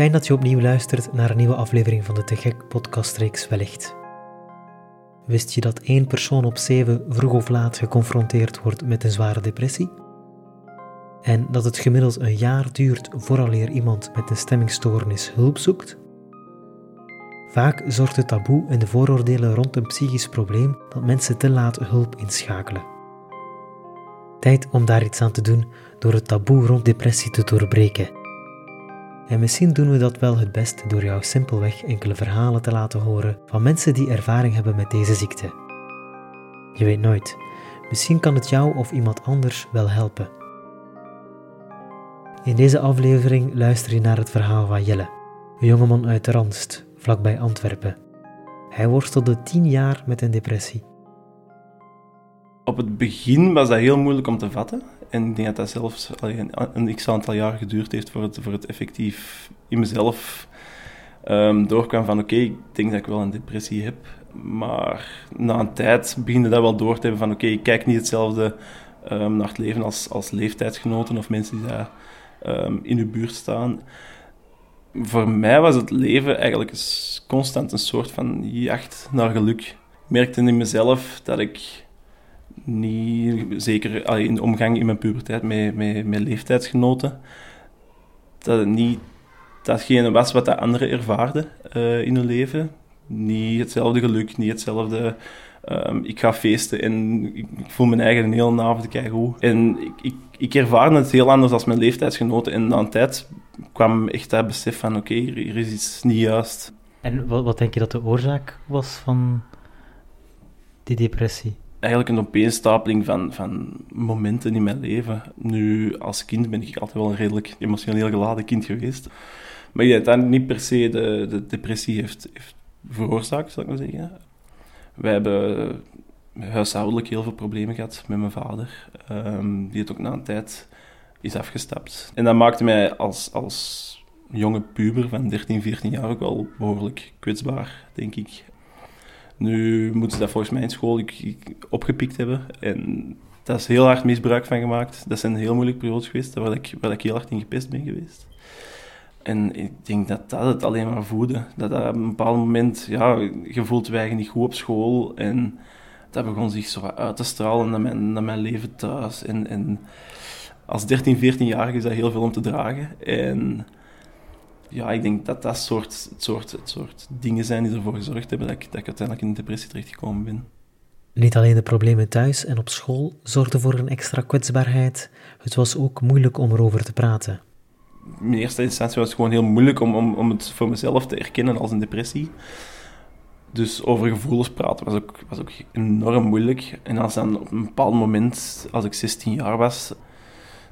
Fijn dat je opnieuw luistert naar een nieuwe aflevering van de Te Gek podcastreeks Wellicht. Wist je dat één persoon op zeven vroeg of laat geconfronteerd wordt met een zware depressie? En dat het gemiddeld een jaar duurt vooraleer iemand met een stemmingstoornis hulp zoekt? Vaak zorgt het taboe en de vooroordelen rond een psychisch probleem dat mensen te laat hulp inschakelen. Tijd om daar iets aan te doen door het taboe rond depressie te doorbreken. En misschien doen we dat wel het best door jou simpelweg enkele verhalen te laten horen van mensen die ervaring hebben met deze ziekte. Je weet nooit, misschien kan het jou of iemand anders wel helpen. In deze aflevering luister je naar het verhaal van Jelle, een jongeman uit de Randst, vlakbij Antwerpen. Hij worstelde tien jaar met een depressie. Op het begin was dat heel moeilijk om te vatten. En ik denk dat dat zelfs een, een x-aantal jaar geduurd heeft voor het, voor het effectief in mezelf um, doorkwam van oké, ik denk dat ik wel een depressie heb. Maar na een tijd beginde dat wel door te hebben van oké, ik kijk niet hetzelfde um, naar het leven als, als leeftijdsgenoten of mensen die daar um, in uw buurt staan. Voor mij was het leven eigenlijk constant een soort van jacht naar geluk. Ik merkte in mezelf dat ik niet, zeker in de omgang in mijn puberteit met, met, met leeftijdsgenoten, dat het niet datgene was wat de anderen ervaarden uh, in hun leven. Niet hetzelfde geluk, niet hetzelfde. Um, ik ga feesten en ik, voel mijn eigen een hele avond kijken hoe. En ik, ik, ik ervaarde het heel anders als mijn leeftijdsgenoten. En na een tijd kwam echt dat besef van oké, okay, hier is iets niet juist. En wat, wat denk je dat de oorzaak was van die depressie? Eigenlijk een opeenstapeling van, van momenten in mijn leven. Nu, als kind ben ik altijd wel een redelijk emotioneel geladen kind geweest. Maar ik denk dat niet per se de, de depressie heeft, heeft veroorzaakt, zal ik maar zeggen. Wij hebben huishoudelijk heel veel problemen gehad met mijn vader. Um, die het ook na een tijd is afgestapt. En dat maakte mij als, als jonge puber van 13, 14 jaar ook wel behoorlijk kwetsbaar, denk ik. Nu moeten ze dat volgens mij in school ik, opgepikt hebben. En daar is heel hard misbruik van gemaakt. Dat zijn heel moeilijke periodes geweest, waar ik, waar ik heel hard in gepest ben geweest. En ik denk dat dat het alleen maar voedde. Dat, dat op een bepaald moment, ja, je voelt niet goed op school. En dat begon zich zo uit te stralen naar mijn, naar mijn leven thuis. En, en als 13, 14-jarige is dat heel veel om te dragen. En ja, ik denk dat dat soort, het, soort, het soort dingen zijn die ervoor gezorgd hebben dat ik, dat ik uiteindelijk in de depressie terechtgekomen ben. Niet alleen de problemen thuis en op school zorgden voor een extra kwetsbaarheid, het was ook moeilijk om erover te praten. In eerste instantie was het gewoon heel moeilijk om, om, om het voor mezelf te erkennen als een depressie. Dus over gevoelens praten was ook, was ook enorm moeilijk. En als dan op een bepaald moment, als ik 16 jaar was,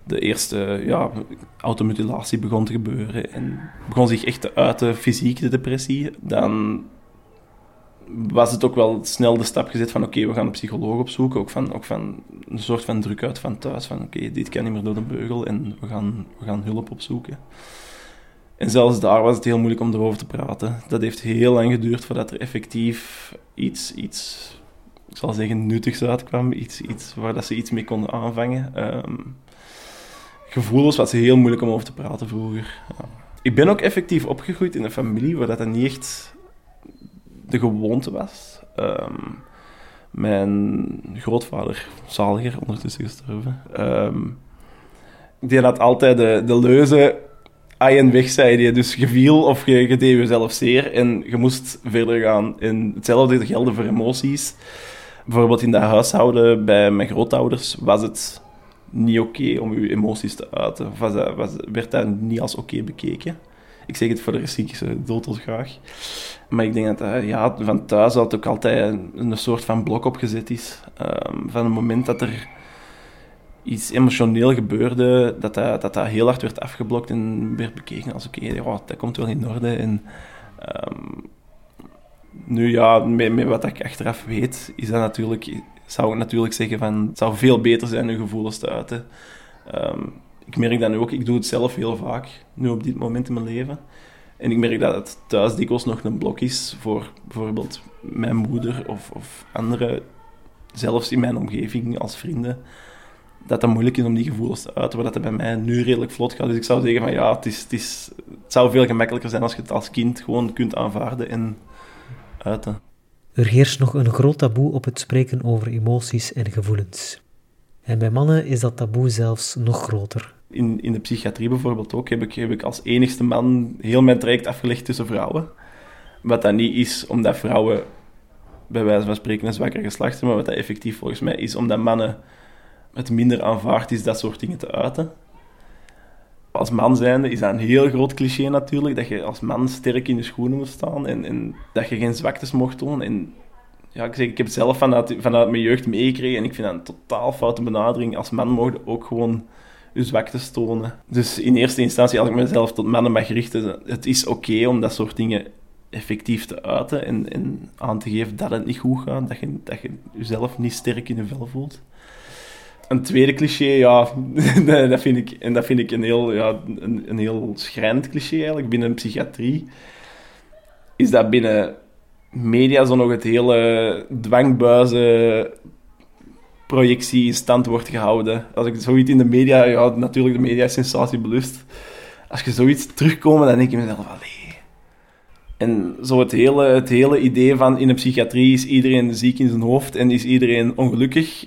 de eerste ja, automutilatie begon te gebeuren en begon zich echt te uiten fysiek, de depressie, dan was het ook wel snel de stap gezet van oké, we gaan een psycholoog opzoeken, ook van, ook van een soort van druk uit van thuis, van oké, dit kan niet meer door de beugel en we gaan, we gaan hulp opzoeken. En zelfs daar was het heel moeilijk om erover te praten. Dat heeft heel lang geduurd voordat er effectief iets, iets ik zal zeggen, nuttigs uitkwam, iets, iets waar dat ze iets mee konden aanvangen. Ehm, gevoelens was heel moeilijk om over te praten vroeger. Ik ben ook effectief opgegroeid in een familie waar dat niet echt de gewoonte was. Um, mijn grootvader, zaliger, ondertussen gestorven, um, die had altijd de, de leuze ai en weg, zei die. Dus je viel of je, je deed jezelf zeer en je moest verder gaan. En hetzelfde geldt voor emoties. Bijvoorbeeld in dat huishouden bij mijn grootouders was het niet oké om je emoties te uiten. Was werd dat niet als oké bekeken? Ik zeg het voor de psychische dood graag. Maar ik denk dat dat, ja, van thuis uit ook altijd een, een, soort van blok opgezet is. Um, van het moment dat er iets emotioneel gebeurde, dat dat, dat, heel hard werd afgeblokt en werd bekeken als oké, okay, dat komt wel in orde. En um, nu ja, met wat ik achteraf weet, is dat natuurlijk zou ik natuurlijk zeggen van het zou veel beter zijn je gevoelens te uiten. Ehm, ik merk dat nu ook, ik doe het zelf heel vaak, nu op dit moment in mijn leven. En ik merk dat het thuis dikwijls nog een blok is voor bijvoorbeeld mijn moeder of, of anderen, zelfs in mijn omgeving als vrienden, dat het moeilijk is om die gevoelens te uiten, waar dat bij mij nu redelijk vlot gaat. Dus ik zou zeggen van ja, het, is, het, is, het zou veel gemakkelijker zijn als je het als kind gewoon kunt aanvaarden en uiten. Er heerst nog een groot taboe op het spreken over emoties en gevoelens. En bij mannen is dat taboe zelfs nog groter. In, in de psychiatrie bijvoorbeeld ook heb ik, heb ik als enigste man heel mijn traject afgelegd tussen vrouwen. Wat dat niet is omdat vrouwen bij wijze van spreken een zwakker geslacht hebben, maar wat dat effectief volgens mij is omdat mannen het minder aanvaard is dat soort dingen te uiten. Als man zijnde is dat een heel groot cliché natuurlijk, dat je als man sterk in de schoenen moet staan en, en dat je geen zwaktes mocht tonen. En ja, ik, zeg, ik heb zelf vanuit, vanuit mijn jeugd meegekregen en ik vind dat een totaal foute benadering. Als man mocht ook gewoon je zwaktes tonen. Dus in eerste instantie, als ik mezelf tot mannen mag richten, het is oké om dat soort dingen effectief te uiten en, en, aan te geven dat het niet goed gaat, dat je, dat je jezelf niet sterk in je vel voelt. Een tweede cliché, ja, dat vind ik, en dat vind ik een heel, ja, een, heel schrijnend cliché eigenlijk, binnen psychiatrie, is dat binnen media zo nog het hele dwangbuizen projectie in stand wordt gehouden. Als ik zoiets in de media, ja, natuurlijk, de media is sensatiebelust. Als je zoiets terugkomt, dan denk je mezelf, allee. En zo het hele, het hele idee van in de psychiatrie is iedereen ziek in zijn hoofd en is iedereen ongelukkig,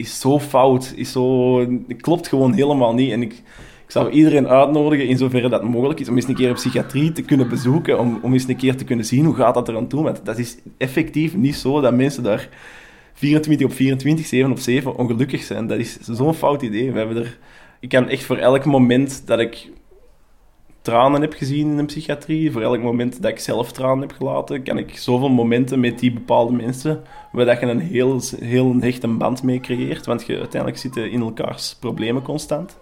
is zo fout. Is zo, klopt gewoon helemaal niet. En ik, ik zou iedereen uitnodigen, in zoverre dat mogelijk is, om eens een keer een psychiatrie te kunnen bezoeken, om, om eens een keer te kunnen zien hoe gaat dat er aan toe. Want dat is effectief niet zo dat mensen daar 24 op 24, 7 op 7 ongelukkig zijn. Dat is zo'n fout idee. We hebben er, ik kan echt voor elk moment dat ik tranen heb gezien in een psychiatrie, voor elk moment dat ik zelf tranen heb gelaten, kan ik zoveel momenten met die bepaalde mensen, waar dat je een heel, heel hechte band mee creëert, want je uiteindelijk zit in elkaars problemen constant.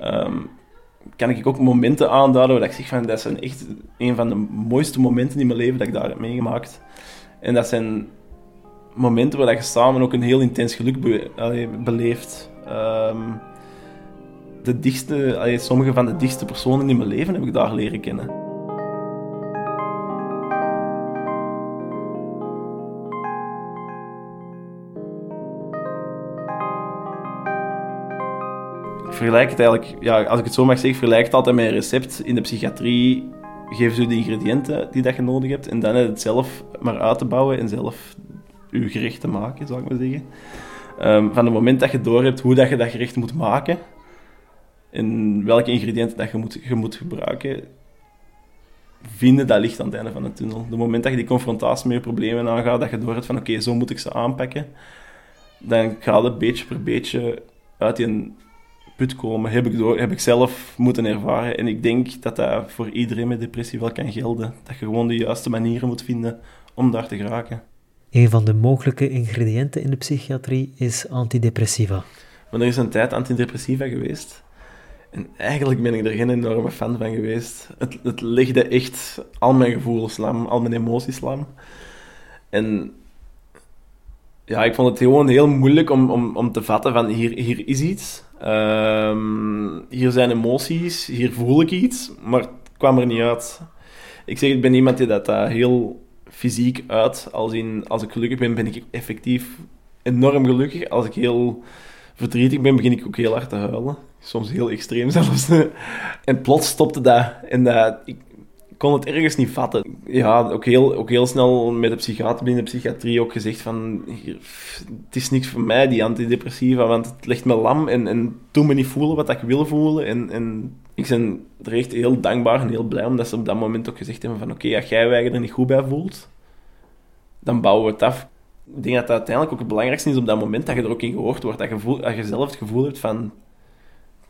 Um, kan ik ook momenten aanduiden waar ik zeg van, dat zijn echt een van de mooiste momenten in mijn leven dat ik daar heb meegemaakt. En dat zijn momenten waar je samen ook een heel intens geluk beleeft. Um, de dichtste, sommige van de dichtste personen in mijn leven heb ik daar leren kennen. Ik vergelijk het eigenlijk, ja, als ik het zo mag zeggen, vergelijk het altijd met een recept. In de psychiatrie geven ze de ingrediënten die je nodig hebt en dan het zelf maar uit te bouwen en zelf je gerecht te maken, zou ik maar zeggen. Um, van het moment dat je door hebt hoe dat je dat gerecht moet maken en welke ingrediënten dat je moet, je moet gebruiken, vinden dat licht aan het einde van de tunnel. De moment dat je die confrontatie met je problemen aangaat, dat je door hebt van oké, zo moet ik ze aanpakken, dan gaat het beetje per beetje uit die put komen. Heb ik, door, heb ik zelf moeten ervaren. En ik denk dat dat voor iedereen met depressie wel kan gelden. Dat je gewoon de juiste manieren moet vinden om daar te geraken. Een van de mogelijke ingrediënten in de psychiatrie is antidepressiva. Maar er is een tijd antidepressiva geweest. En eigenlijk ben ik er geen enorme fan van geweest. Het, het legde echt al mijn gevoelens lam, al mijn emoties lam. En ja, ik vond het gewoon heel moeilijk om, om, om te vatten van hier, hier is iets. Um, hier zijn emoties, hier voel ik iets, maar het kwam er niet uit. Ik zeg, ik ben iemand die dat uh, heel fysiek uit. Als, in, als ik gelukkig ben, ben ik effectief enorm gelukkig. Als ik heel verdrietig ben, begin ik ook heel hard te huilen. Soms heel extreem zelfs. en plots stopte dat. En dat, ik kon het ergens niet vatten. Ja, ook heel, ook heel snel met de psychiater binnen de psychiatrie ook gezegd van... Het is niks voor mij, die antidepressiva, want het legt me lam en, en doet me niet voelen wat ik wil voelen. En, en ik ben er echt heel dankbaar en heel blij omdat ze op dat moment ook gezegd hebben van... Oké, als jij je er niet goed bij voelt, dan bouwen we het af. Ik denk dat dat uiteindelijk ook het belangrijkste is op dat moment dat je er ook in gehoord wordt. Dat je, voel, dat je zelf het gevoel hebt van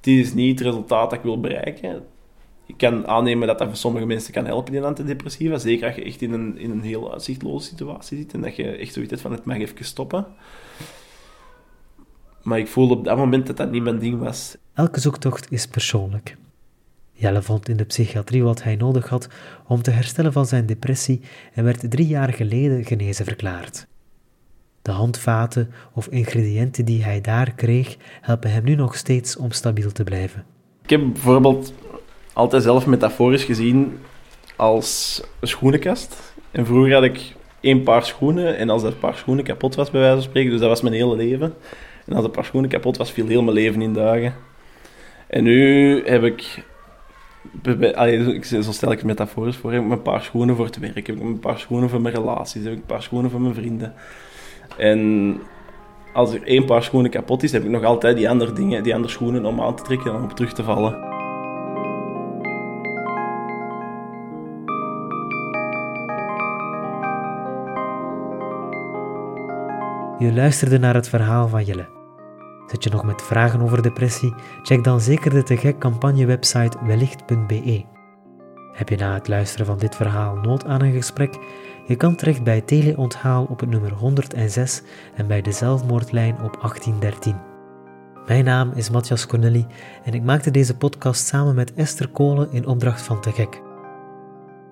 dit is niet het resultaat dat ik wil bereiken. Ik kan aannemen dat dat voor sommige mensen kan helpen in antidepressiva. Zeker als je echt in een, in een heel uitzichtloze situatie zit en dat je echt zoiets hebt van het mag even stoppen. Maar ik voelde op dat moment dat dat niet mijn ding was. Elke zoektocht is persoonlijk. Jelle vond in de psychiatrie wat hij nodig had om te herstellen van zijn depressie en werd drie jaar geleden genezen verklaard. De handvaten of ingrediënten die hij daar kreeg, helpen hem nu nog steeds om stabiel te blijven. Ik heb bijvoorbeeld altijd zelf metaforisch gezien als een schoenenkast. En vroeger had ik één paar schoenen en als dat paar schoenen kapot was, bij wijze van spreken, dus dat was mijn hele leven, En als een paar schoenen kapot was, viel heel mijn leven in dagen. En nu heb ik... Zo stel ik het metaforisch voor. Heb ik een paar schoenen voor het werk. Heb ik een paar schoenen voor mijn relaties. Heb ik een paar schoenen voor mijn vrienden. En als er één paar schoenen kapot is, heb ik nog altijd die andere dingen, die andere schoenen om aan te trekken en op terug te vallen. Je luisterde naar het verhaal van Jelle. Zit je nog met vragen over depressie? Check dan zeker de te gek campagnewebsite wellicht.be. Heb je na het luisteren van dit verhaal nood aan een gesprek? Je kan terecht bij teleonthaal op het nummer 106 en bij de zelfmoordlijn op 1813. Mijn naam is Matthias Cornelli en ik maakte deze podcast samen met Esther Kolen in opdracht van Te Gek.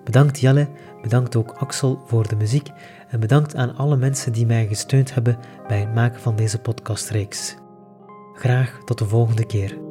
Bedankt Jelle, bedankt ook Axel voor de muziek en bedankt aan alle mensen die mij gesteund hebben bij het maken van deze podcastreeks. Graag tot de volgende keer.